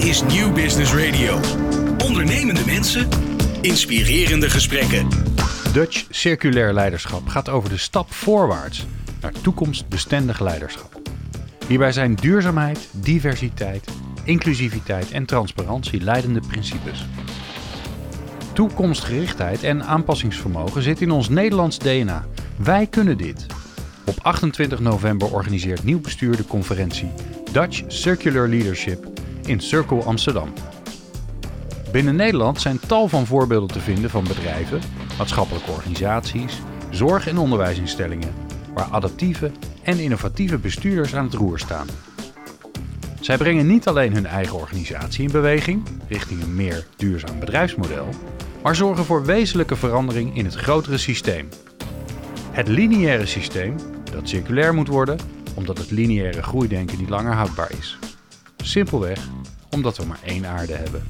Is Nieuw Business Radio. Ondernemende mensen, inspirerende gesprekken. Dutch Circulair Leiderschap gaat over de stap voorwaarts naar toekomstbestendig leiderschap. Hierbij zijn duurzaamheid, diversiteit, inclusiviteit en transparantie leidende principes. Toekomstgerichtheid en aanpassingsvermogen zit in ons Nederlands DNA. Wij kunnen dit. Op 28 november organiseert nieuw bestuur de conferentie Dutch Circular Leadership in Circle Amsterdam. Binnen Nederland zijn tal van voorbeelden te vinden van bedrijven, maatschappelijke organisaties, zorg- en onderwijsinstellingen, waar adaptieve en innovatieve bestuurders aan het roer staan. Zij brengen niet alleen hun eigen organisatie in beweging richting een meer duurzaam bedrijfsmodel, maar zorgen voor wezenlijke verandering in het grotere systeem. Het lineaire systeem, dat circulair moet worden, omdat het lineaire groeidenken niet langer houdbaar is. Simpelweg omdat we maar één aarde hebben.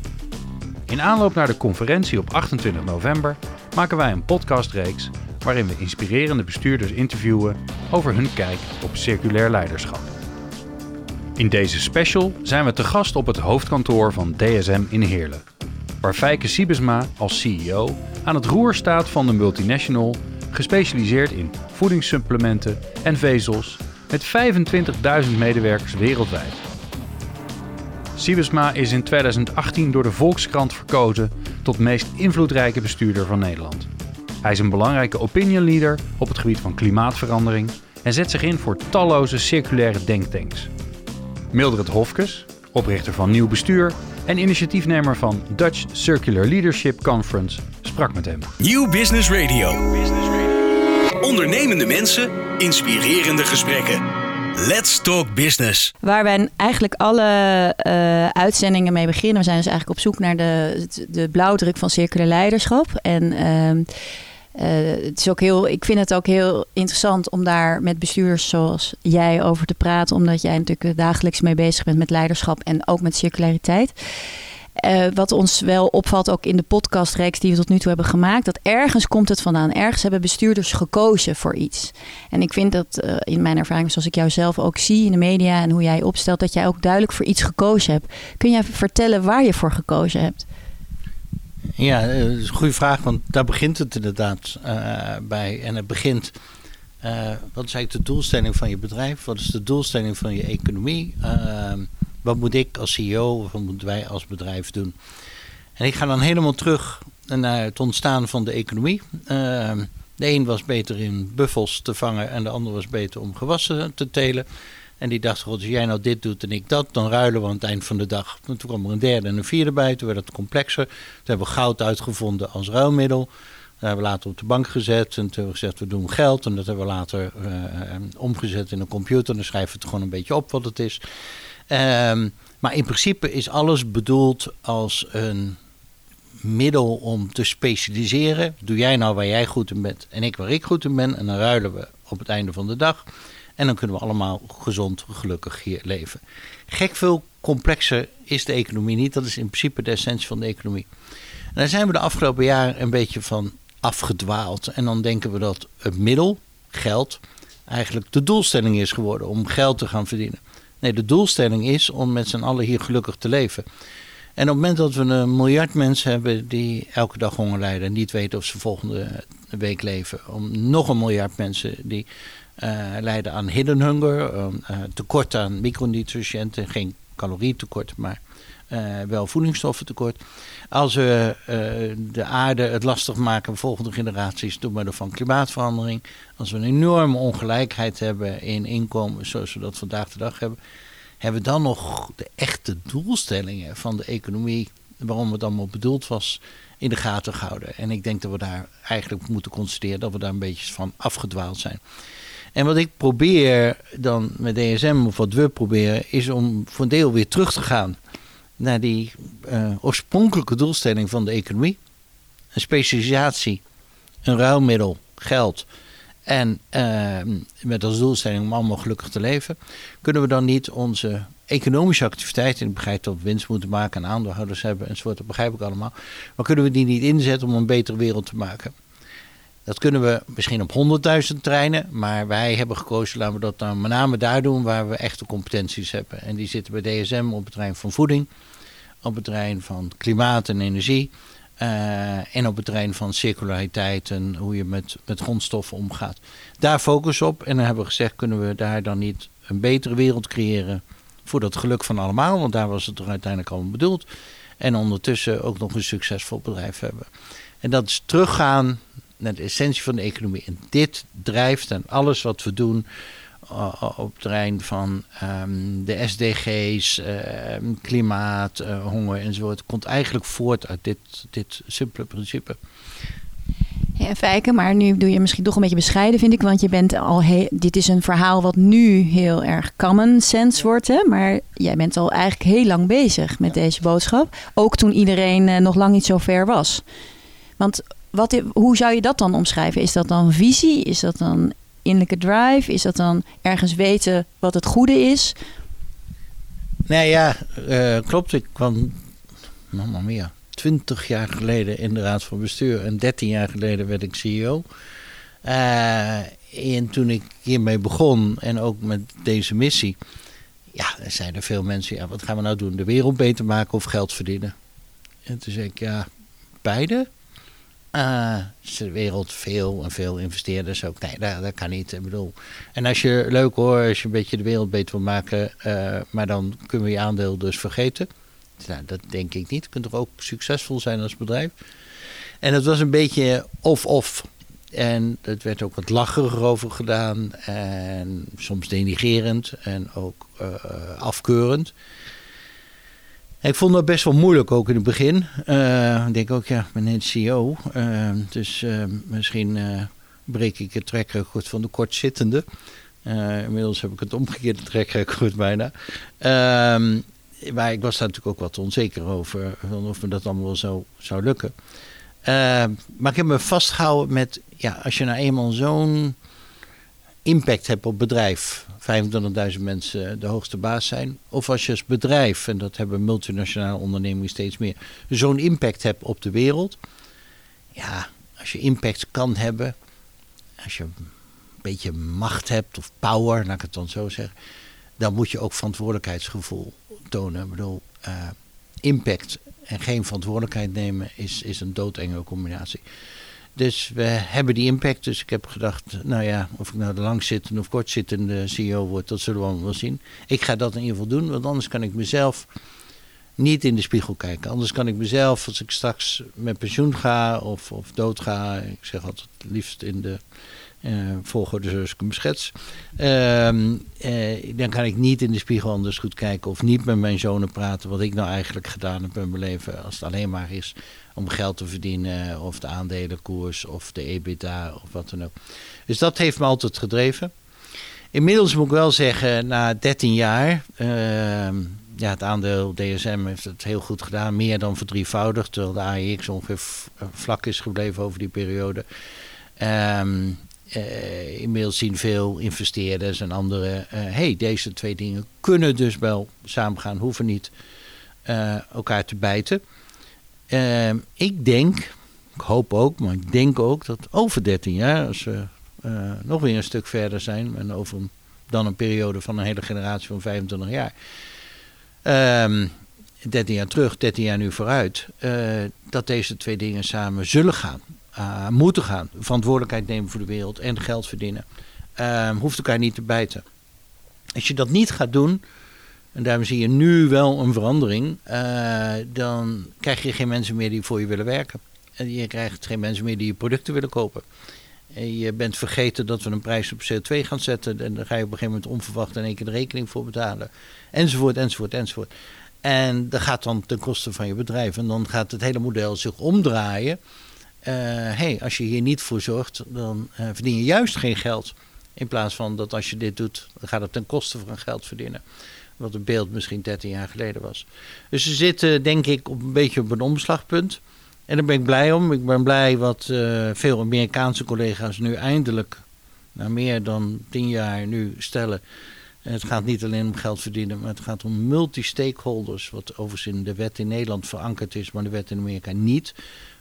In aanloop naar de conferentie op 28 november maken wij een podcastreeks waarin we inspirerende bestuurders interviewen over hun kijk op circulair leiderschap. In deze special zijn we te gast op het hoofdkantoor van DSM in Heerlen, waar Fijke Siebesma als CEO aan het roer staat van de multinational gespecialiseerd in voedingssupplementen en vezels met 25.000 medewerkers wereldwijd. Siebesma is in 2018 door de Volkskrant verkozen tot meest invloedrijke bestuurder van Nederland. Hij is een belangrijke opinion leader op het gebied van klimaatverandering en zet zich in voor talloze circulaire denktanks. Mildred Hofkes, oprichter van Nieuw Bestuur en initiatiefnemer van Dutch Circular Leadership Conference, sprak met hem. Nieuw Business Radio. Ondernemende mensen, inspirerende gesprekken. Let's talk business. Waar wij eigenlijk alle uh, uitzendingen mee beginnen. We zijn dus eigenlijk op zoek naar de, de blauwdruk van circulair leiderschap. En uh, uh, het is ook heel, ik vind het ook heel interessant om daar met bestuurders zoals jij over te praten. Omdat jij natuurlijk dagelijks mee bezig bent met leiderschap en ook met circulariteit. Uh, wat ons wel opvalt, ook in de podcastreeks die we tot nu toe hebben gemaakt, dat ergens komt het vandaan. Ergens hebben bestuurders gekozen voor iets. En ik vind dat uh, in mijn ervaring, zoals ik jou zelf ook zie in de media en hoe jij opstelt, dat jij ook duidelijk voor iets gekozen hebt. Kun jij vertellen waar je voor gekozen hebt? Ja, dat is een goede vraag, want daar begint het inderdaad bij. En het begint, wat is eigenlijk de doelstelling van je bedrijf? Wat is de doelstelling van je economie? Wat moet ik als CEO of wat moeten wij als bedrijf doen? En ik ga dan helemaal terug naar het ontstaan van de economie. Uh, de een was beter in buffels te vangen en de ander was beter om gewassen te telen. En die dacht, God, als jij nou dit doet en ik dat, dan ruilen we aan het eind van de dag. toen kwam er een derde en een vierde bij, toen werd het complexer. Toen hebben we goud uitgevonden als ruilmiddel. Dat hebben we later op de bank gezet en toen hebben we gezegd, we doen geld. En dat hebben we later uh, omgezet in een computer. Dan schrijven we het gewoon een beetje op wat het is. Um, maar in principe is alles bedoeld als een middel om te specialiseren. Doe jij nou waar jij goed in bent en ik waar ik goed in ben. En dan ruilen we op het einde van de dag. En dan kunnen we allemaal gezond, gelukkig hier leven. Gek veel complexer is de economie niet. Dat is in principe de essentie van de economie. En daar zijn we de afgelopen jaren een beetje van afgedwaald. En dan denken we dat het middel, geld, eigenlijk de doelstelling is geworden om geld te gaan verdienen. Nee, de doelstelling is om met z'n allen hier gelukkig te leven. En op het moment dat we een miljard mensen hebben die elke dag honger lijden en niet weten of ze volgende week leven, om nog een miljard mensen die uh, lijden aan hidden hunger, uh, tekort aan micronutriënten, geen calorietekort, maar wel voedingsstoffentekort. Als we uh, de aarde het lastig maken, volgende generaties, door middel van klimaatverandering. Als we een enorme ongelijkheid hebben in inkomen, zoals we dat vandaag de dag hebben. Hebben we dan nog de echte doelstellingen van de economie, waarom het allemaal bedoeld was, in de gaten gehouden? En ik denk dat we daar eigenlijk moeten constateren dat we daar een beetje van afgedwaald zijn. En wat ik probeer dan met DSM, of wat we proberen, is om voor een deel weer terug te gaan naar die uh, oorspronkelijke doelstelling van de economie. Een specialisatie, een ruilmiddel, geld. En uh, met als doelstelling om allemaal gelukkig te leven. Kunnen we dan niet onze economische activiteiten, ik begrijp dat we winst moeten maken en aandeelhouders hebben enzovoort, dat begrijp ik allemaal. Maar kunnen we die niet inzetten om een betere wereld te maken? Dat kunnen we misschien op 100.000 treinen, maar wij hebben gekozen, laten we dat dan met name daar doen waar we echte competenties hebben. En die zitten bij DSM op het terrein van voeding, op het terrein van klimaat en energie. Uh, en op het terrein van circulariteit en hoe je met, met grondstoffen omgaat. Daar focus op. En dan hebben we gezegd, kunnen we daar dan niet een betere wereld creëren voor dat geluk van allemaal. Want daar was het er uiteindelijk allemaal bedoeld. En ondertussen ook nog een succesvol bedrijf hebben. En dat is teruggaan naar de essentie van de economie. En dit drijft en alles wat we doen op het terrein van um, de SDG's, uh, klimaat, uh, honger enzovoort, komt eigenlijk voort uit dit, dit simpele principe. Ja, Fijke, maar nu doe je misschien toch een beetje bescheiden, vind ik. Want je bent al heel, dit is een verhaal wat nu heel erg common sense wordt. Hè? Maar jij bent al eigenlijk heel lang bezig met deze boodschap. Ook toen iedereen uh, nog lang niet zo ver was. Want wat, hoe zou je dat dan omschrijven? Is dat dan visie? Is dat dan innerlijke drive? Is dat dan ergens weten wat het goede is? Nee, ja, uh, klopt. Ik kwam, mama mia, 20 jaar geleden in de Raad van Bestuur en 13 jaar geleden werd ik CEO. Uh, en toen ik hiermee begon en ook met deze missie, ja, er zeiden veel mensen: ja, wat gaan we nou doen? De wereld beter maken of geld verdienen? En toen zei ik: ja, beide. Uh, de wereld veel en veel investeerders ook. Nee, dat, dat, kan niet. Ik bedoel. En als je leuk hoor, als je een beetje de wereld beter wil maken, uh, maar dan kunnen we je aandeel dus vergeten. Nou, dat denk ik niet. Je kunt toch ook succesvol zijn als bedrijf. En het was een beetje of-of. En het werd ook wat lacherig over gedaan. En soms denigerend en ook uh, afkeurend. Ik vond dat best wel moeilijk ook in het begin. Uh, ik denk ook, ja, ik ben net CEO. Uh, dus uh, misschien breek ik het trekrecord van de kortzittende. inmiddels heb ik het omgekeerde trekrecord bijna. Ehm, maar ik was daar natuurlijk ook wat onzeker over. Of me dat allemaal wel zo zou lukken. maar ik heb me vastgehouden met, ja, als je nou eenmaal zo'n impact hebt op bedrijf 25.000 mensen de hoogste baas zijn. Of als je als bedrijf, en dat hebben multinationale ondernemingen steeds meer, zo'n impact hebt op de wereld. Ja, als je impact kan hebben, als je een beetje macht hebt of power, laat ik het dan zo zeggen, dan moet je ook verantwoordelijkheidsgevoel tonen. Ik bedoel, uh, impact en geen verantwoordelijkheid nemen is, is een doodenge combinatie. Dus we hebben die impact. Dus ik heb gedacht, nou ja, of ik nou de langzittende of kortzittende CEO word, dat zullen we allemaal wel zien. Ik ga dat in ieder geval doen, want anders kan ik mezelf niet in de spiegel kijken. Anders kan ik mezelf, als ik straks met pensioen ga of, of dood ga, ik zeg altijd liefst in de uh, volgorde zoals ik hem schets. Uh, uh, dan kan ik niet in de spiegel anders goed kijken of niet met mijn zonen praten wat ik nou eigenlijk gedaan heb in mijn leven. Als het alleen maar is om geld te verdienen of de aandelenkoers of de EBITDA of wat dan ook. Dus dat heeft me altijd gedreven. Inmiddels moet ik wel zeggen, na 13 jaar, ehm, ja, het aandeel DSM heeft het heel goed gedaan, meer dan verdrievoudigd, terwijl de AEX ongeveer vlak is gebleven over die periode. Um, uh, inmiddels zien veel investeerders en anderen, uh, hey, deze twee dingen kunnen dus wel samengaan, hoeven niet elkaar te bijten. Ehm, ik denk, ik hoop ook, maar ik denk ook dat over 13 jaar, als we nog weer een stuk verder zijn en over dan een periode van een hele generatie van 25 jaar. Um, 13 jaar terug, 13 jaar nu vooruit, dat deze twee dingen samen zullen gaan uh, moeten gaan. Verantwoordelijkheid nemen voor de wereld en geld verdienen. Uh, hoeft elkaar niet te bijten. Als je dat niet gaat doen, en daarom zie je nu wel een verandering, uh, dan krijg je geen mensen meer die voor je willen werken. En je krijgt geen mensen meer die je producten willen kopen. En je bent vergeten dat we een prijs op CO2 gaan zetten. En daar ga je op een gegeven moment onverwacht in één keer de rekening voor betalen. Enzovoort, enzovoort, enzovoort. En dat gaat dan ten koste van je bedrijf. En dan gaat het hele model zich omdraaien uh, hey, als je hier niet voor zorgt, dan uh, verdien je juist geen geld. In plaats van dat als je dit doet, dan gaat het ten koste van geld verdienen. Wat een beeld misschien 13 jaar geleden was. Dus ze zitten denk ik op een beetje op een omslagpunt. En daar ben ik blij om. Ik ben blij wat uh, veel Amerikaanse collega's nu eindelijk, na meer dan 10 jaar nu stellen. Het gaat niet alleen om geld verdienen, maar het gaat om multi-stakeholders. Wat overigens in de wet in Nederland verankerd is, maar de wet in Amerika niet.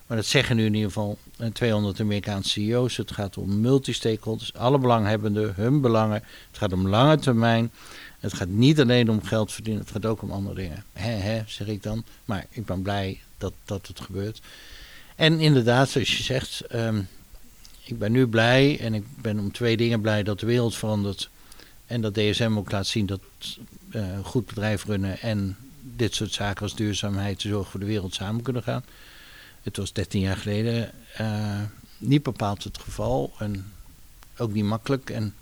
Maar dat zeggen nu in ieder geval 200 eh, Amerikaanse CEO's. Het gaat om multi-stakeholders, alle belanghebbenden, hun belangen. Het gaat om lange termijn. Het gaat niet alleen om geld verdienen, het gaat ook om andere dingen. Hè, hè, zeg ik dan. Maar ik ben blij dat, dat het gebeurt. En inderdaad, zoals je zegt, ehm, ik ben nu blij en ik ben om twee dingen blij dat de wereld verandert. En dat DSM ook laat zien dat uh, goed bedrijf runnen en dit soort zaken als duurzaamheid, te zorgen voor de wereld samen kunnen gaan. Het was 13 jaar geleden uh, niet bepaald het geval en ook niet makkelijk. En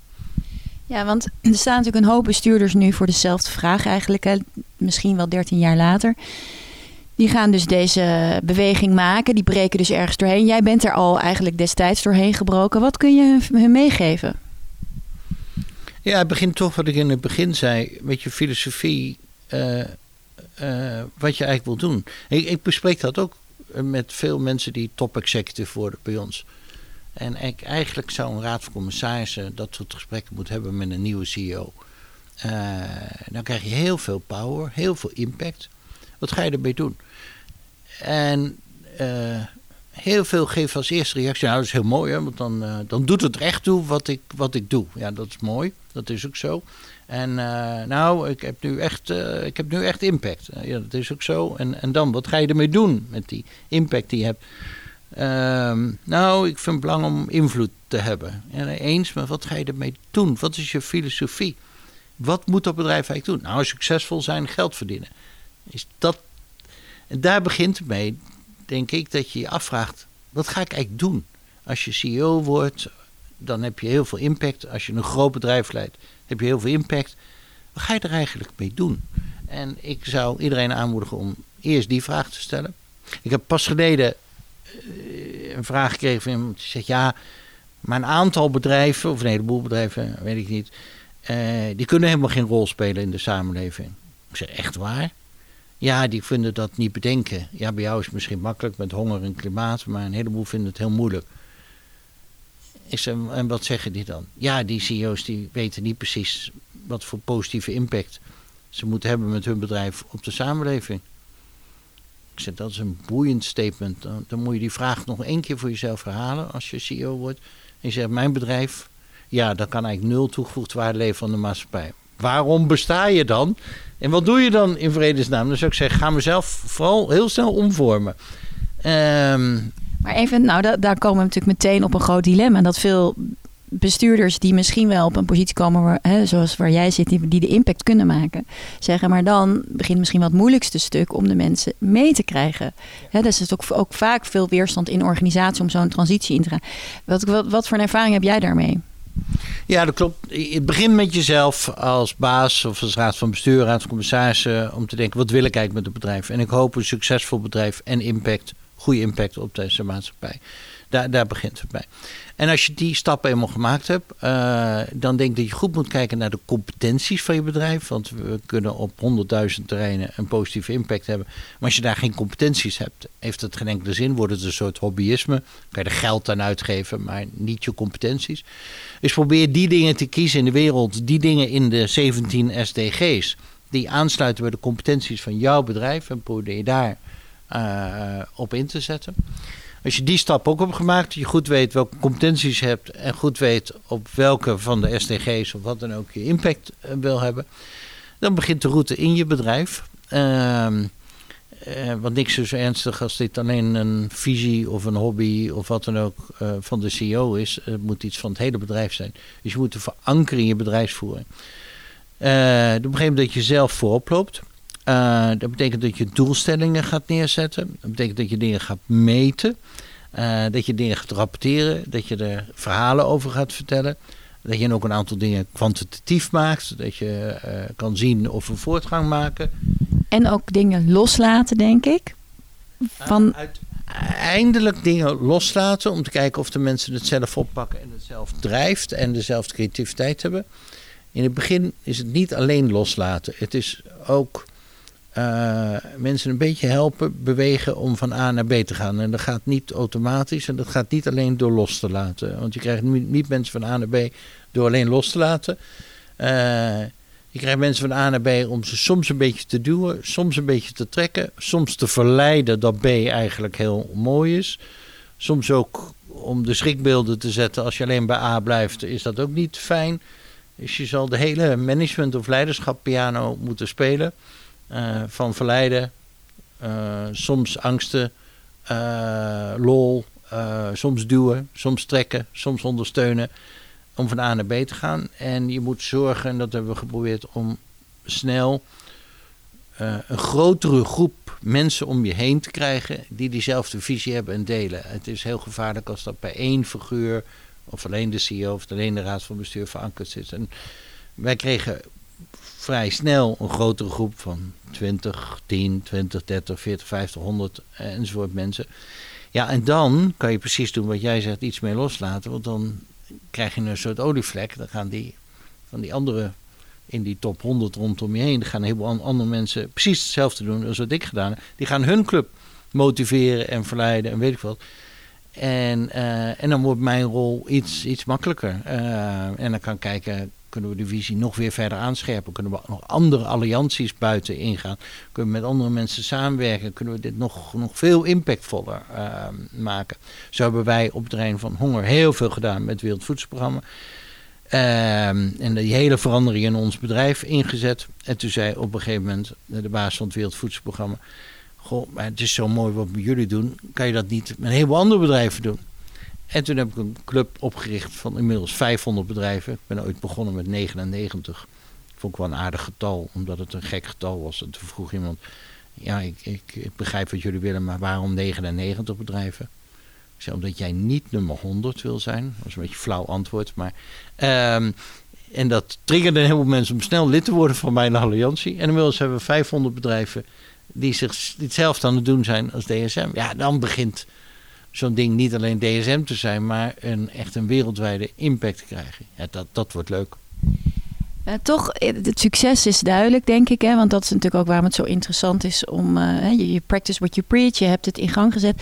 ja, want er staan natuurlijk een hoop bestuurders nu voor dezelfde vraag eigenlijk. Hè, misschien wel 13 jaar later. Die gaan dus deze beweging maken. Die breken dus ergens doorheen. Jij bent er al eigenlijk destijds doorheen gebroken. Wat kun je hun meegeven? Ja, het begint toch wat ik in het begin zei. Met je filosofie. Uh, uh, wat je eigenlijk wil doen. Ik, ik, bespreek dat ook met veel mensen die top executive worden bij ons. En ik, eigenlijk zou een raad van commissarissen dat soort gesprekken moeten hebben met een nieuwe CEO. Uh, dan krijg je heel veel power, heel veel impact. Wat ga je ermee doen? En uh, heel veel geven als eerste reactie. Nou, dat is heel mooi, hè, want dan, uh, dan doet het er echt toe wat ik, wat ik doe. Ja, dat is mooi. Dat is ook zo. En nou, ik heb nu echt, ik heb nu echt impact. ja, dat is ook zo. En, en dan, wat ga je ermee doen met die impact die je hebt? Ehm, nou, ik vind het belangrijk om invloed te hebben. Ja, eens, maar wat ga je ermee doen? Wat is je filosofie? Wat moet dat bedrijf eigenlijk doen? Nou, succesvol zijn, geld verdienen. Is dat... En daar begint het mee, denk ik, dat je je afvraagt: wat ga ik eigenlijk doen? Als je CEO wordt, dan heb je heel veel impact. Als je een groot bedrijf leidt, heb je heel veel impact. Wat ga je er eigenlijk mee doen? En ik zou iedereen aanmoedigen om eerst die vraag te stellen. Ik heb pas geleden een vraag gekregen van iemand die zegt: Ja, maar een aantal bedrijven, of een heleboel bedrijven, weet ik niet, uh, die kunnen helemaal geen rol spelen in de samenleving. Ik zeg: Echt waar? Ja, die vinden dat niet bedenken. Ja, bij jou is het misschien makkelijk met honger en klimaat, maar een heleboel vinden het heel moeilijk. Ik zeg, en wat zeggen die dan? Ja, die CEO's die weten niet precies wat voor positieve impact ze moeten hebben met hun bedrijf op de samenleving. Ik zeg, dat is een boeiend statement. Dan, dan, moet je die vraag nog één keer voor jezelf herhalen als je CEO wordt. En je zegt, mijn bedrijf, ja, dat kan eigenlijk nul toegevoegd waarde leveren aan de maatschappij. Waarom besta je dan? En wat doe je dan in vredesnaam? Dan zou ik zeggen, ga mezelf vooral heel snel omvormen. Um, maar even, nou, daar komen we natuurlijk meteen op een groot dilemma. Dat veel bestuurders die misschien wel op een positie komen, hè, zoals waar jij zit, die, die de impact kunnen maken, zeggen. Maar dan begint misschien het moeilijkste stuk om de mensen mee te krijgen. Hè, dus is ook, ook vaak veel weerstand in organisatie om zo'n transitie in te gaan. Wat, wat, wat voor een ervaring heb jij daarmee? Ja, dat klopt. Het begint met jezelf als baas of als raad van bestuur, raad van commissarissen, om te denken, wat wil ik eigenlijk met het bedrijf? En ik hoop een succesvol bedrijf en impact, goede impact op deze maatschappij. Daar, daar begint het bij. En als je die stappen eenmaal gemaakt hebt, uh, dan denk ik dat je goed moet kijken naar de competenties van je bedrijf. Want we kunnen op 100.000 terreinen een positieve impact hebben. Maar als je daar geen competenties hebt, heeft het geen enkele zin. Wordt het een soort hobbyisme. Kan je er geld aan uitgeven, maar niet je competenties. Dus probeer die dingen te kiezen in de wereld, die dingen in de 17 SDG's, die aansluiten bij de competenties van jouw bedrijf. En probeer daar uh, op in te zetten. Als je die stap ook hebt gemaakt, je goed weet welke competenties je hebt en goed weet op welke van de SDG's of wat dan ook je impact eh, wil hebben, dan begint de route in je bedrijf. Uh, uh, want niks is zo ernstig als dit alleen een visie of een hobby of wat dan ook uh, van de CEO is. Het moet iets van het hele bedrijf zijn. Dus je moet het verankeren in je bedrijfsvoering. Uh, dat betekent dat je zelf voorop loopt. Uh, dat betekent dat je doelstellingen gaat neerzetten. Dat betekent dat je dingen gaat meten. Uh, dat je dingen gaat rapporteren. Dat je er verhalen over gaat vertellen. Dat je ook een aantal dingen kwantitatief maakt. Dat je uh, kan zien of we voortgang maken. En ook dingen loslaten, denk ik. Van... Uiteindelijk dingen loslaten om te kijken of de mensen het zelf oppakken en het zelf drijft en dezelfde creativiteit hebben. In het begin is het niet alleen loslaten. Het is ook uh, mensen een beetje helpen bewegen om van A naar B te gaan. En dat gaat niet automatisch en dat gaat niet alleen door los te laten. Want je krijgt niet mensen van A naar B door alleen los te laten. Uh, je krijgt mensen van A naar B om ze soms een beetje te duwen, soms een beetje te trekken, soms te verleiden dat B eigenlijk heel mooi is. Soms ook om de schrikbeelden te zetten. Als je alleen bij A blijft, is dat ook niet fijn. Dus je zal de hele management of leiderschap piano moeten spelen. Uh, van verleiden, uh, soms angsten, uh, lol, soms duwen, soms trekken, soms ondersteunen. Om van A naar B te gaan. En je moet zorgen, en dat hebben we geprobeerd, om snel een grotere groep mensen om je heen te krijgen die diezelfde visie hebben en delen. Het is heel gevaarlijk als dat bij één figuur of alleen de CEO of alleen de raad van bestuur verankerd zit. En wij kregen vrij snel een grotere groep van 20, 10, 20, 30, 40, 50, 100 enzovoort mensen. Ja, en dan kan je precies doen wat jij zegt, iets meer loslaten. Want dan krijg je een soort olievlek. Dan gaan die van die andere in die top 100 rondom je heen. Dan gaan een heleboel andere mensen precies hetzelfde doen als wat ik gedaan heb. Die gaan hun club motiveren en verleiden en weet ik wat. En, uh, en dan wordt mijn rol iets, iets makkelijker. Uh, en dan kan kijken, kunnen we de visie nog weer verder aanscherpen? Kunnen we nog andere allianties buiten ingaan? Kunnen we met andere mensen samenwerken? Kunnen we dit nog, nog veel impactvoller uh, maken? Zo hebben wij op het terrein van honger heel veel gedaan met het Wereldvoedselprogramma. en die hele verandering in ons bedrijf ingezet. En toen zei op een gegeven moment de baas van het Wereldvoedselprogramma Goh, maar het is zo mooi wat jullie doen. Kan je dat niet met een heleboel andere bedrijven doen? En toen heb ik een club opgericht van inmiddels 500 bedrijven. Ik ben ooit begonnen met 99. Vond ik wel een aardig getal, omdat het een gek getal was. En toen vroeg iemand, ja, ik, ik, ik begrijp wat jullie willen, maar waarom 99 bedrijven? Ik zei, omdat jij niet nummer 100 wil zijn. Dat was een beetje een flauw antwoord, maar... Um, en dat triggerde heel veel mensen om snel lid te worden van mijn alliantie. En inmiddels hebben we 500 bedrijven die zich hetzelfde aan het doen zijn als DSM. Ja, dan begint zo'n ding niet alleen DSM te zijn, maar een, echt een wereldwijde impact te krijgen. Ja, dat, dat wordt leuk. Uh, toch, eh, het succes is duidelijk, denk ik. Hè? Want dat is natuurlijk ook waarom het zo interessant is om... Uh, je, je practice what you preach, je hebt het in gang gezet.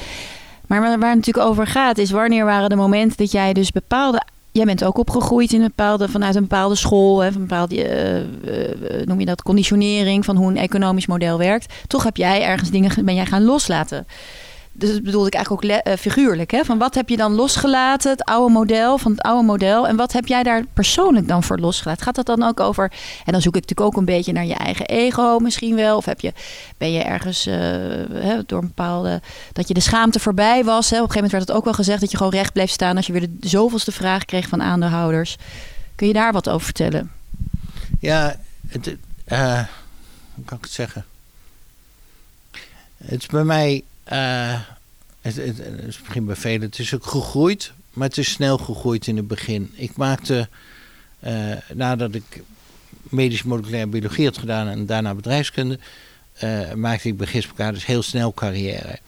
Maar waar, waar het natuurlijk over gaat, is wanneer waren de momenten dat jij dus bepaalde jij bent ook opgegroeid in een bepaalde, vanuit een bepaalde school, hè, van een bepaalde, uh, noem je dat, conditionering van hoe een economisch model werkt. Toch heb jij ergens dingen, ben jij gaan loslaten. Dus dat bedoelde ik eigenlijk ook uh, figuurlijk. Hè? Van wat heb je dan losgelaten, het oude model, van het oude model. En wat heb jij daar persoonlijk dan voor losgelaten? Gaat dat dan ook over... En dan zoek ik natuurlijk ook een beetje naar je eigen ego misschien wel. Of heb je, ben je ergens hè, door een bepaalde... Dat je de schaamte voorbij was. Hè? Op een gegeven moment werd het ook wel gezegd dat je gewoon recht bleef staan... als je weer de zoveelste vraag kreeg van aandeelhouders. Kun je daar wat over vertellen? Ja, het, uh, hoe kan ik het zeggen? Het is bij mij uh, het, is begin bij velen. Het is ook gegroeid, maar het is snel gegroeid in het begin. Ik maakte, uh, nadat ik medische moleculaire biologie had gedaan en daarna bedrijfskunde, uh, maakte ik bij Gispelkades heel snel carrière.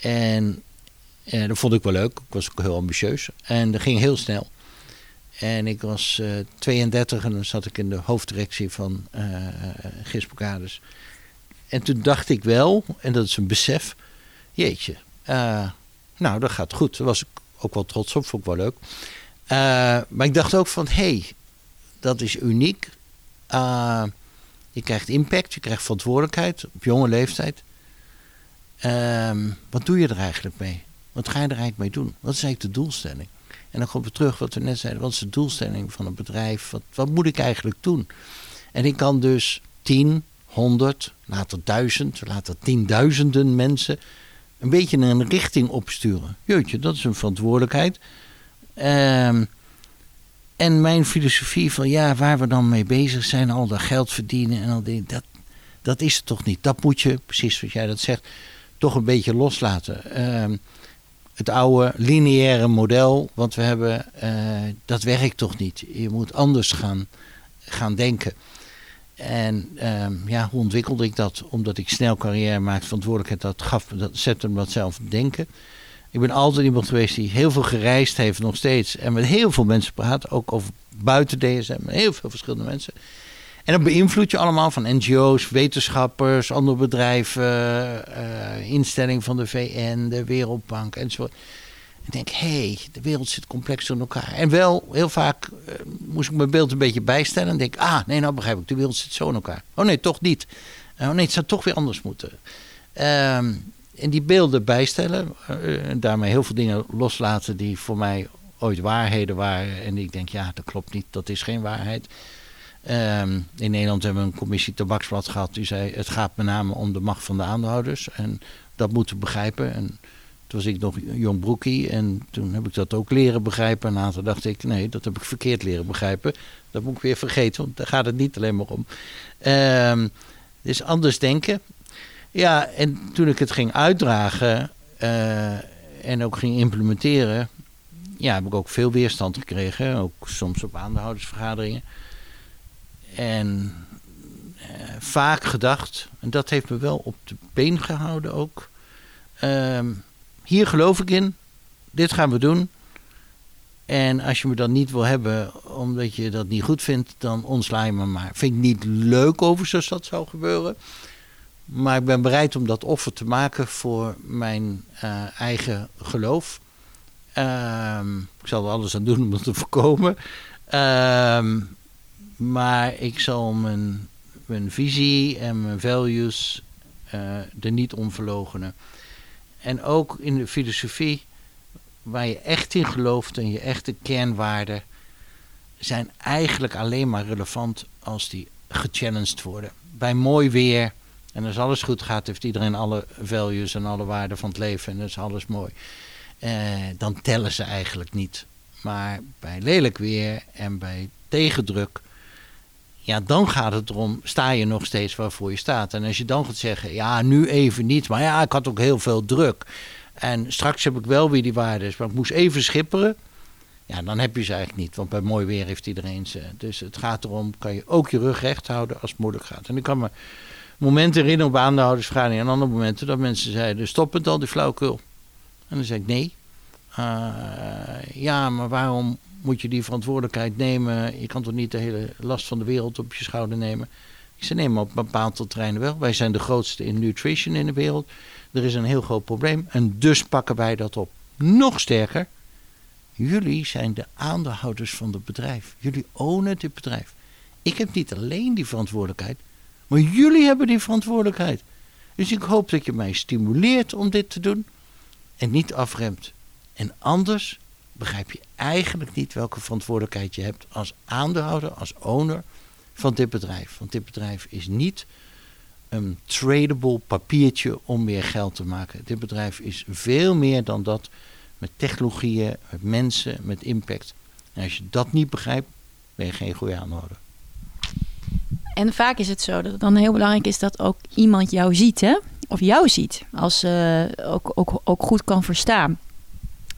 En dat vond ik wel leuk. Ik was ook heel ambitieus. En dat ging heel snel. En ik was 32 en dan zat ik in de hoofddirectie van uh. En toen dacht ik wel, en dat is een besef, jeetje, uh, nou dat gaat goed. Daar was ik ook wel trots op, vond ik wel leuk. Uh, maar ik dacht ook van, hé, hey, dat is uniek. Uh, je krijgt impact, je krijgt verantwoordelijkheid op jonge leeftijd. Ehm, wat doe je er eigenlijk mee? Wat ga je er eigenlijk mee doen? Wat is eigenlijk de doelstelling? En dan komen we terug wat we net zeiden. Wat is de doelstelling van een bedrijf? Wat, wat moet ik eigenlijk doen? En ik kan dus 10, 100, later duizend, later tienduizenden mensen een beetje een richting opsturen. Jeetje, dat is een verantwoordelijkheid. Um, en mijn filosofie van ja, waar we dan mee bezig zijn, al dat geld verdienen en al die, dat, dat is het toch niet. Dat moet je, precies zoals jij dat zegt, toch een beetje loslaten. Um, het oude lineaire model wat we hebben, uh, dat werkt toch niet. Je moet anders gaan, gaan denken. En um, ja, hoe ontwikkelde ik dat? Omdat ik snel carrière maakte, verantwoordelijkheid, dat gaf dat zette me dat zelf denken. Ik ben altijd iemand geweest die heel veel gereisd heeft, nog steeds. En met heel veel mensen praat, ook over buiten DSM, heel veel verschillende mensen. En dat beïnvloedt je allemaal van NGO's, wetenschappers, andere bedrijven, uh, instelling van de VN, de Wereldbank enzovoort. Ik denk, hé, hey, de wereld zit complex in elkaar. En wel, heel vaak uh, moest ik mijn beeld een beetje bijstellen. En denk, ah, nee, nou begrijp ik, de wereld zit zo in elkaar. Oh nee, toch niet. Oh nee, het zou toch weer anders moeten. Um, en die beelden bijstellen. Uh, en daarmee heel veel dingen loslaten die voor mij ooit waarheden waren. En ik denk, ja, dat klopt niet, dat is geen waarheid. Ehm, in Nederland hebben we een commissie tabaksblad gehad. Die zei, het gaat met name om de macht van de aandeelhouders. En dat moeten we begrijpen. En was ik nog jong broekie en toen heb ik dat ook leren begrijpen. En later dacht ik, nee, dat heb ik verkeerd leren begrijpen. Dat moet ik weer vergeten, want daar gaat het niet alleen maar om. Um, dus anders denken. Ja, en toen ik het ging uitdragen uh, en ook ging implementeren, ja, heb ik ook veel weerstand gekregen. Ook soms op aandeelhoudersvergaderingen. En uh, vaak gedacht, en dat heeft me wel op de been gehouden ook. Uh, hier geloof ik in, dit gaan we doen. En als je me dan niet wil hebben omdat je dat niet goed vindt, dan ontsla je me maar. Vind ik niet leuk over zoals dat zou gebeuren. Maar ik ben bereid om dat offer te maken voor mijn uh, eigen geloof. Um, ik zal er alles aan doen om dat te voorkomen. Um, maar ik zal mijn, mijn visie en mijn values uh, er niet om verlogenen. En ook in de filosofie, waar je echt in gelooft en je echte kernwaarden, zijn eigenlijk alleen maar relevant als die gechallenged worden. Bij mooi weer, en als alles goed gaat, heeft iedereen alle values en alle waarden van het leven en is alles mooi. Eh, dan tellen ze eigenlijk niet. Maar bij lelijk weer en bij tegendruk, ja, dan gaat het erom, sta je nog steeds waarvoor je staat. En als je dan gaat zeggen, ja, nu even niet, maar ja, ik had ook heel veel druk. En straks heb ik wel weer die waardes, maar ik moest even schipperen. Ja, dan heb je ze eigenlijk niet, want bij mooi weer heeft iedereen ze. Dus het gaat erom, kan je ook je rug recht houden als het moeilijk gaat. En ik kan me momenten herinneren op aandeelhoudersvergaderingen en andere momenten dat mensen zeiden, stop het al, die flauwkul. En dan zei ik, nee. Uh, ja, maar waarom moet je die verantwoordelijkheid nemen. Je kan toch niet de hele last van de wereld op je schouder nemen. Ik zei, nee, maar op bepaalde terreinen wel. Wij zijn de grootste in nutrition in de wereld. Er is een heel groot probleem en dus pakken wij dat op. Nog sterker, jullie zijn de aandeelhouders van het bedrijf. Jullie ownen dit bedrijf. Ik heb niet alleen die verantwoordelijkheid, maar jullie hebben die verantwoordelijkheid. Dus ik hoop dat je mij stimuleert om dit te doen en niet afremt. En anders begrijp je eigenlijk niet welke verantwoordelijkheid je hebt als aandeelhouder, als owner van dit bedrijf. Want dit bedrijf is niet een tradable papiertje om meer geld te maken. Dit bedrijf is veel meer dan dat met technologieën, met mensen, met impact. En als je dat niet begrijpt, ben je geen goede aandeelhouder. En vaak is het zo dat het dan heel belangrijk is dat ook iemand jou ziet, hè? Of jou ziet, als uh, ook, ook, ook goed kan verstaan.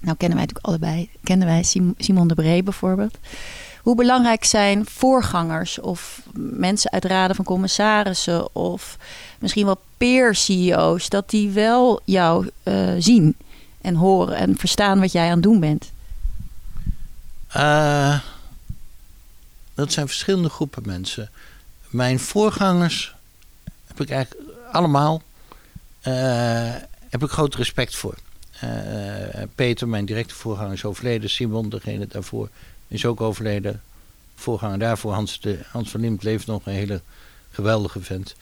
Nou kennen wij natuurlijk allebei, kennen wij Simon de Bree bijvoorbeeld. Hoe belangrijk zijn voorgangers of mensen uit raden van commissarissen of misschien wel peer-CEO's, dat die wel jou uh, zien en horen en verstaan wat jij aan het doen bent? Uh, dat zijn verschillende groepen mensen. Mijn voorgangers heb ik eigenlijk allemaal uh, heb ik groot respect voor. Uh, Peter, mijn directe voorganger, is overleden. Simon, degene daarvoor, is ook overleden. Voorganger daarvoor, Hans, de, Hans van Liemt, leeft nog een hele geweldige vent.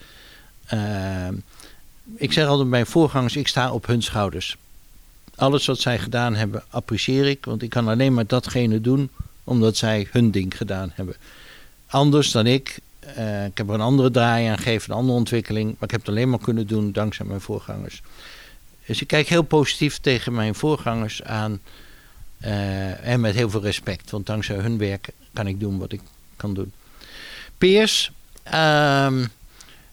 Uh, ik zeg altijd mijn voorgangers, ik sta op hun schouders. Alles wat zij gedaan hebben, apprecieer ik. Want ik kan alleen maar datgene doen omdat zij hun ding gedaan hebben. Anders dan ik. Ik heb er een andere draai aan gegeven, een andere ontwikkeling. Maar ik heb het alleen maar kunnen doen dankzij mijn voorgangers. Dus ik kijk heel positief tegen mijn voorgangers aan. Uh, en met heel veel respect. Want dankzij hun werk kan ik doen wat ik kan doen. Peers. Um,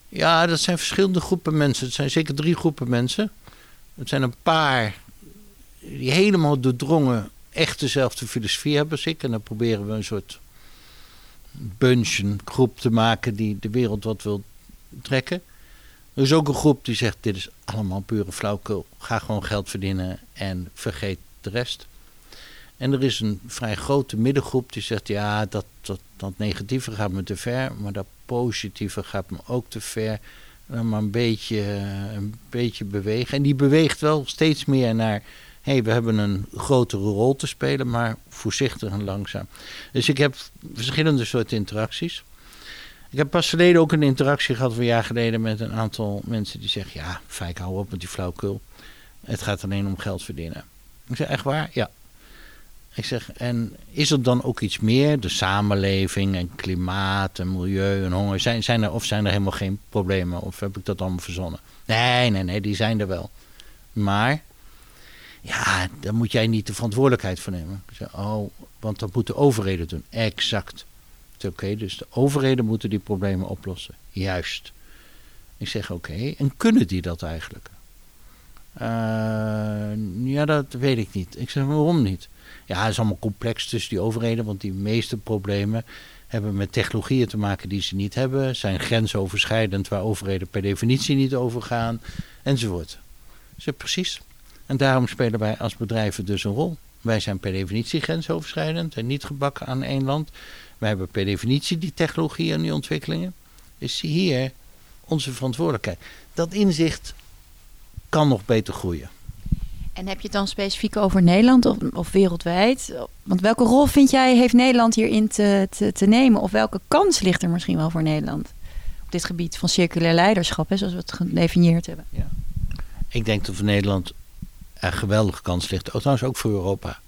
ja, dat zijn verschillende groepen mensen. Het zijn zeker drie groepen mensen. Het zijn een paar die helemaal doordrongen echt dezelfde filosofie hebben als ik. En dan proberen we een soort bunch, een groep te maken die de wereld wat wil trekken. Er is ook een groep die zegt: dit is allemaal pure flauwkul. Ga gewoon geld verdienen en vergeet de rest. En er is een vrij grote middengroep die zegt: ja, dat, dat, dat negatieve gaat me te ver, maar dat positieve gaat me ook te ver. Dan maar een beetje, een beetje bewegen. En die beweegt wel steeds meer naar: hé, hey, we hebben een grotere rol te spelen, maar voorzichtig en langzaam. Dus ik heb verschillende soorten interacties. Ik heb pas geleden ook een interactie gehad, een jaar geleden, met een aantal mensen die zeggen: Ja, Fijk, hou op met die flauwkul. Het gaat alleen om geld verdienen. Ik zeg: Echt waar? Ja. Ik zeg, en is er dan ook iets meer? De samenleving en klimaat en milieu en honger. Zijn, zijn er, of zijn er helemaal geen problemen? Of heb ik dat allemaal verzonnen? Nee, nee, nee, die zijn er wel. Maar, ja, daar moet jij niet de verantwoordelijkheid voor nemen. Ik zeg, oh, want dat moeten overheden doen. Exact. Oké, dus de overheden moeten die problemen oplossen. Juist. Ik zeg, oké, en kunnen die dat eigenlijk? Uh, ja, dat weet ik niet. Ik zeg, waarom niet? Ja, het is allemaal complex tussen die overheden, want die meeste problemen hebben met technologieën te maken die ze niet hebben, zijn grensoverschrijdend waar overheden per definitie niet over gaan, enzovoort. Zeg, precies. En daarom spelen wij als bedrijven dus een rol. Wij zijn per definitie grensoverschrijdend en niet gebakken aan één land. Wij hebben per definitie die technologie en die ontwikkelingen. Is hier onze verantwoordelijkheid. Dat inzicht kan nog beter groeien. En heb je het dan specifiek over Nederland of, of wereldwijd? Want welke rol vind jij heeft Nederland hierin te, te, te, nemen? Of welke kans ligt er misschien wel voor Nederland? Op dit gebied van circulair leiderschap, hè, zoals we het gedefinieerd hebben. Ja. Ik denk dat voor Nederland een geweldige kans ligt. Oh, trouwens ook voor Europa.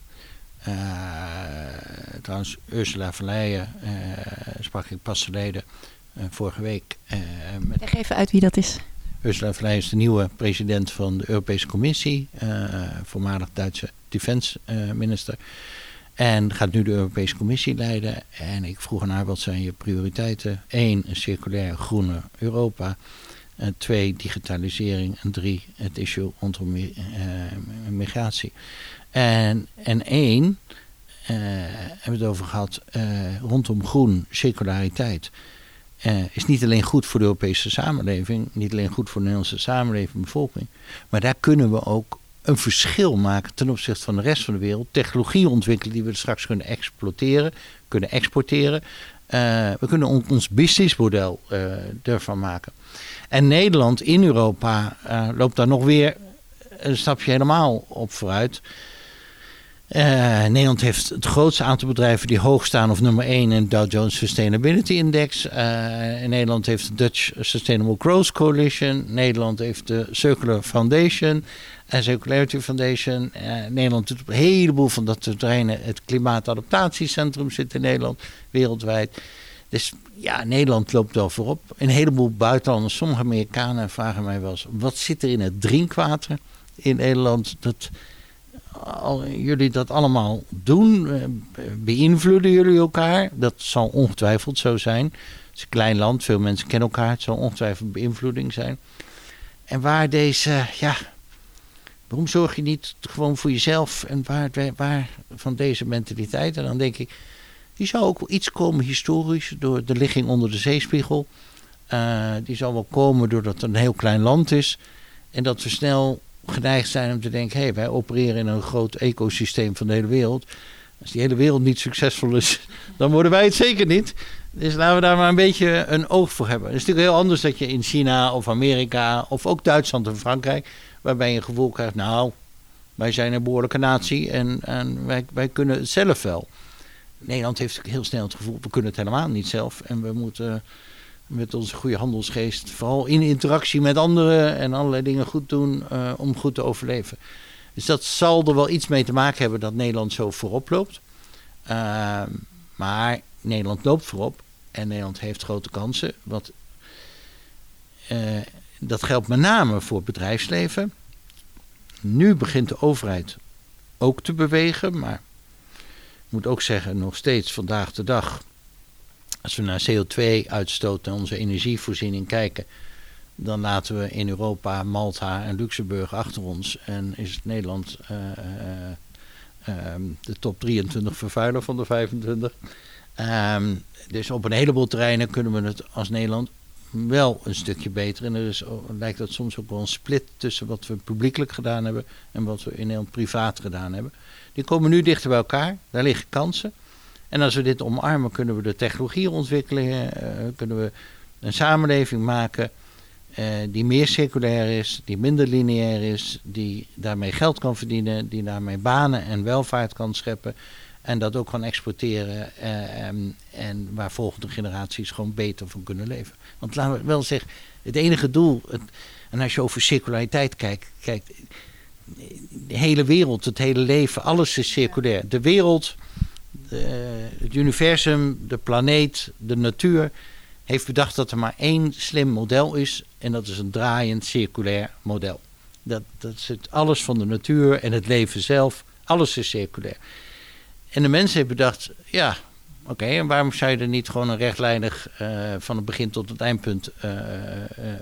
Uh, trouwens, Ursula van Leyen uh, sprak ik pas geleden, uh, vorige week. met... Leg even uit wie dat is. Ursula von Leyen is de nieuwe president van de Europese Commissie, voormalig Duitse defense minister. En gaat nu de Europese Commissie leiden. En ik vroeg aan haar wat zijn je prioriteiten. Eén, een circulair groene Europa. Twee, digitalisering. En drie, het issue rondom migratie. En, en één, uh, hebben we het over gehad, uh, rondom groen, circulariteit. Uh, is niet alleen goed voor de Europese samenleving, niet alleen goed voor de Nederlandse samenleving en bevolking, maar daar kunnen we ook een verschil maken ten opzichte van de rest van de wereld. Technologie ontwikkelen die we straks kunnen exploiteren, kunnen exporteren. we kunnen ons businessmodel ervan maken. En Nederland in Europa loopt daar nog weer een stapje helemaal op vooruit. Uh, Nederland heeft het grootste aantal bedrijven die hoog staan of nummer 1 in Dow Jones Sustainability Index. Uh, Nederland heeft de Dutch Sustainable Growth Coalition. Nederland heeft de Circular Foundation en Circularity Foundation. Uh, Nederland doet op een heleboel van dat terreinen. Het Klimaatadaptatiecentrum zit in Nederland, wereldwijd. Dus ja, Nederland loopt wel voorop. Een heleboel buitenlanders, sommige Amerikanen vragen mij wel eens... wat zit er in het drinkwater in Nederland? Dat jullie dat allemaal doen, eh, beïnvloeden jullie elkaar? Dat zal ongetwijfeld zo zijn. Het is een klein land, veel mensen kennen elkaar. Het zal ongetwijfeld beïnvloeding zijn. En waar deze, ja, waarom zorg je niet gewoon voor jezelf en waar, waar van deze mentaliteit? En dan denk ik, die zou ook iets komen historisch door de ligging onder de zeespiegel. Uh, die zal wel komen doordat het een heel klein land is. En dat we snel geneigd zijn om te denken: hé, hey, wij opereren in een groot ecosysteem van de hele wereld. Als die hele wereld niet succesvol is, dan worden wij het zeker niet. Dus laten we daar maar een beetje een oog voor hebben. Het is natuurlijk heel anders dat je in China of Amerika of ook Duitsland en Frankrijk, waarbij je een gevoel krijgt: nou, wij zijn een behoorlijke natie en, en wij, wij kunnen het zelf wel. Nederland heeft heel snel het gevoel: we kunnen het helemaal niet zelf en we moeten met onze goede handelsgeest, vooral in interactie met anderen en allerlei dingen goed doen uh, om goed te overleven. Dus dat zal er wel iets mee te maken hebben dat Nederland zo voorop loopt. Uh, maar Nederland loopt voorop en Nederland heeft grote kansen. Wat, uh, dat geldt met name voor het bedrijfsleven. Nu begint de overheid ook te bewegen, maar ik moet ook zeggen, nog steeds vandaag de dag als we naar CO2-uitstoot en onze energievoorziening kijken, dan laten we in Europa Malta en Luxemburg achter ons. En is Nederland uh, uh, de top 23 vervuiler van de 25. Um, ehm, dus op een heleboel terreinen kunnen we het als Nederland wel een stukje beter. En er is, lijkt dat soms ook wel een split tussen wat we publiekelijk gedaan hebben en wat we in Nederland privaat gedaan hebben. Die komen nu dichter bij elkaar, daar liggen kansen. En als we dit omarmen, kunnen we de technologie ontwikkelen, uh, kunnen we een samenleving maken uh, die meer circulair is, die minder lineair is, die daarmee geld kan verdienen, die daarmee banen en welvaart kan scheppen. En dat ook kan exporteren uh, um, en waar volgende generaties gewoon beter van kunnen leven. Want laten we wel zeggen, het enige doel, het, en als je over circulariteit kijkt, kijkt de hele wereld, het hele leven, alles is circulair. De wereld, het universum, de planeet, de natuur heeft bedacht dat er maar één slim model is. En dat is een draaiend circulair model. Dat, dat zit alles van de natuur en het leven zelf. Alles is circulair. En de mensen hebben bedacht, ja, oké, en waarom zou je er niet gewoon een rechtlijnig uh, van het begin tot het eindpunt uh, uh,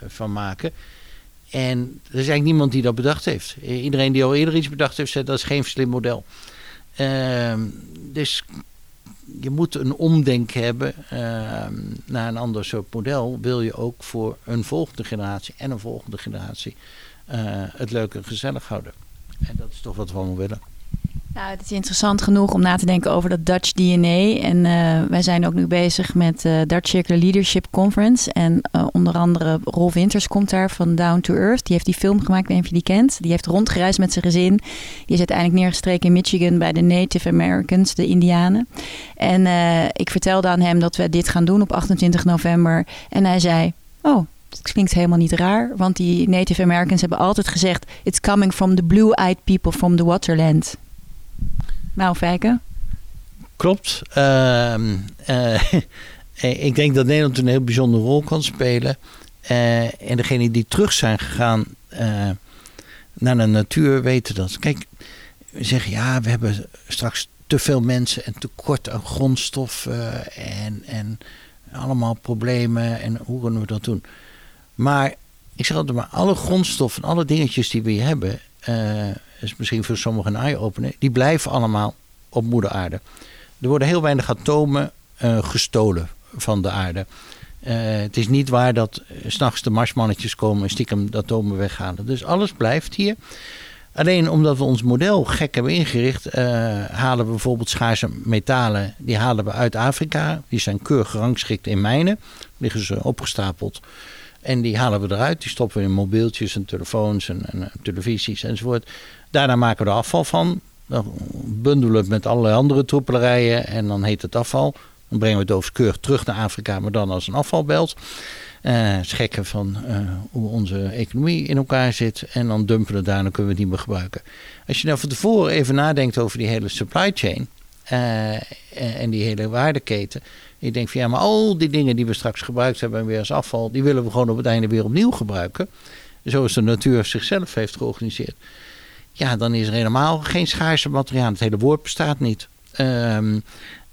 van maken? En er is eigenlijk niemand die dat bedacht heeft. Iedereen die al eerder iets bedacht heeft, zei dat is geen slim model. Ehm, dus je moet een omdenken hebben ehm, naar een ander soort model. Wil je ook voor een volgende generatie en een volgende generatie het leuk en gezellig houden. En dat is toch wat we allemaal willen. Nou, het is interessant genoeg om na te denken over dat Dutch DNA. En uh, wij zijn ook nu bezig met uh, Dutch Circular Leadership Conference. En uh, onder andere Rolf Winters komt daar van Down to Earth. Die heeft die film gemaakt, ik weet je die kent. Die heeft rondgereisd met zijn gezin. Die is uiteindelijk neergestreken in Michigan bij de Native Americans, de Indianen. En ik vertelde aan hem dat we dit gaan doen op 28 november. En hij zei, oh, het klinkt helemaal niet raar, want die Native Americans hebben altijd gezegd: It's coming from the blue-eyed people from the waterland. Nou, Fijke? Klopt. Uh, uh, ik denk dat Nederland een heel bijzondere rol kan spelen. Uh, en degenen die terug zijn gegaan eh, naar de natuur weten dat. Kijk, we zeggen ja, we hebben straks te veel mensen en tekort aan grondstoffen en, en allemaal problemen. En hoe kunnen we dat doen? Maar ik zeg altijd maar, alle grondstoffen, alle dingetjes die we hebben, is misschien voor sommigen een eye-opener, die blijven allemaal op moeder aarde. Er worden heel weinig atomen uh, gestolen van de aarde. Uh, het is niet waar dat s s'nachts de marsmannetjes komen en stiekem de atomen weghalen. Dus alles blijft hier. Alleen omdat we ons model gek hebben ingericht, halen we bijvoorbeeld schaarse metalen. Die halen we uit Afrika. Die zijn keurig gerangschikt in mijnen. Liggen ze opgestapeld. En die halen we eruit. Die stoppen we in mobieltjes en telefoons en, en televisies enzovoort. Daarna maken we er afval van. Dan bundelen we het met allerlei andere troepelerijen en dan heet het afval. Dan brengen we het overigens terug naar Afrika, maar dan als een afvalbelt. Uh, schekken van uh, hoe onze economie in elkaar zit. En dan dumpen we het daar en kunnen we het niet meer gebruiken. Als je nou van tevoren even nadenkt over die hele supply chain. Uh, en die hele waardeketen. Je denkt van ja, maar al die dingen die we straks gebruikt hebben weer als afval. Die willen we gewoon op het einde weer opnieuw gebruiken. Zoals de natuur zichzelf heeft georganiseerd ja, dan is er helemaal geen schaarse materiaal. Het hele woord bestaat niet. Um,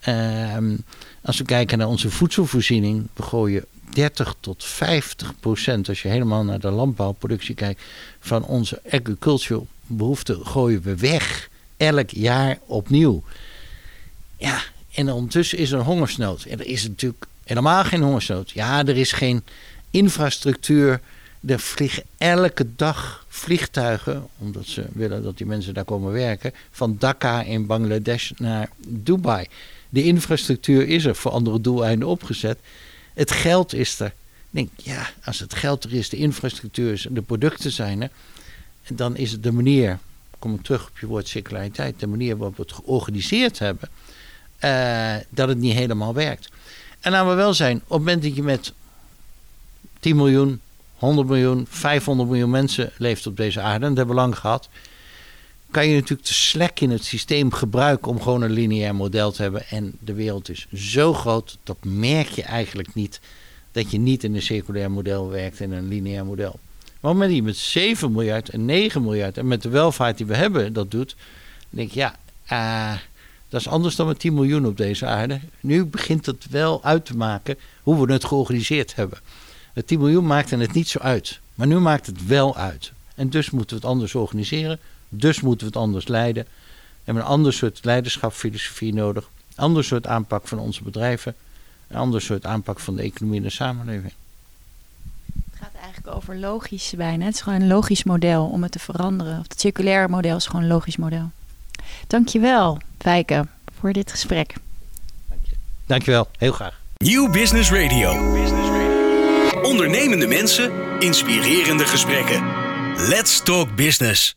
um, als we kijken naar onze voedselvoorziening, we gooien 30 tot 50 procent, als je helemaal naar de landbouwproductie kijkt, van onze agricultural behoeften gooien we weg. Elk jaar opnieuw. Ja, en ondertussen is er hongersnood. En er is natuurlijk helemaal geen hongersnood. Ja, er is geen infrastructuur er vliegen elke dag vliegtuigen, omdat ze willen dat die mensen daar komen werken, van Dhaka in Bangladesh naar Dubai. De infrastructuur is er voor andere doeleinden opgezet. Het geld is er. Ik denk, ja, als het geld er is, de infrastructuur is, de producten zijn er, dan is het de manier, kom ik terug op je woord circulariteit, de manier waarop we het georganiseerd hebben, uh, dat het niet helemaal werkt. En laten we wel zijn, op het moment dat je met 10 miljoen, 100 miljoen, 500 miljoen mensen leeft op deze aarde. En dat hebben lang gehad. Kan je natuurlijk de slek in het systeem gebruiken om gewoon een lineair model te hebben. En de wereld is zo groot, dat merk je eigenlijk niet. Dat je niet in een circulair model werkt in een lineair model. Maar met die met 7 miljard en 9 miljard en met de welvaart die we hebben dat doet. Dan denk je, ja, uh, dat is anders dan met 10 miljoen op deze aarde. Nu begint het wel uit te maken hoe we het georganiseerd hebben. Het 10 miljoen maakte het niet zo uit. Maar nu maakt het wel uit. En dus moeten we het anders organiseren. Dus moeten we het anders leiden. We hebben een ander soort leiderschapsfilosofie nodig. Een ander soort aanpak van onze bedrijven. Een ander soort aanpak van de economie en de samenleving. Het gaat eigenlijk over logisch bijna. Het is gewoon een logisch model om het te veranderen. Of het circulaire model is gewoon een logisch model. Dankjewel, Fijke, voor dit gesprek. Dank je. Dankjewel, heel graag. Nieuw Business Radio. Ondernemende mensen, inspirerende gesprekken. Let's talk business.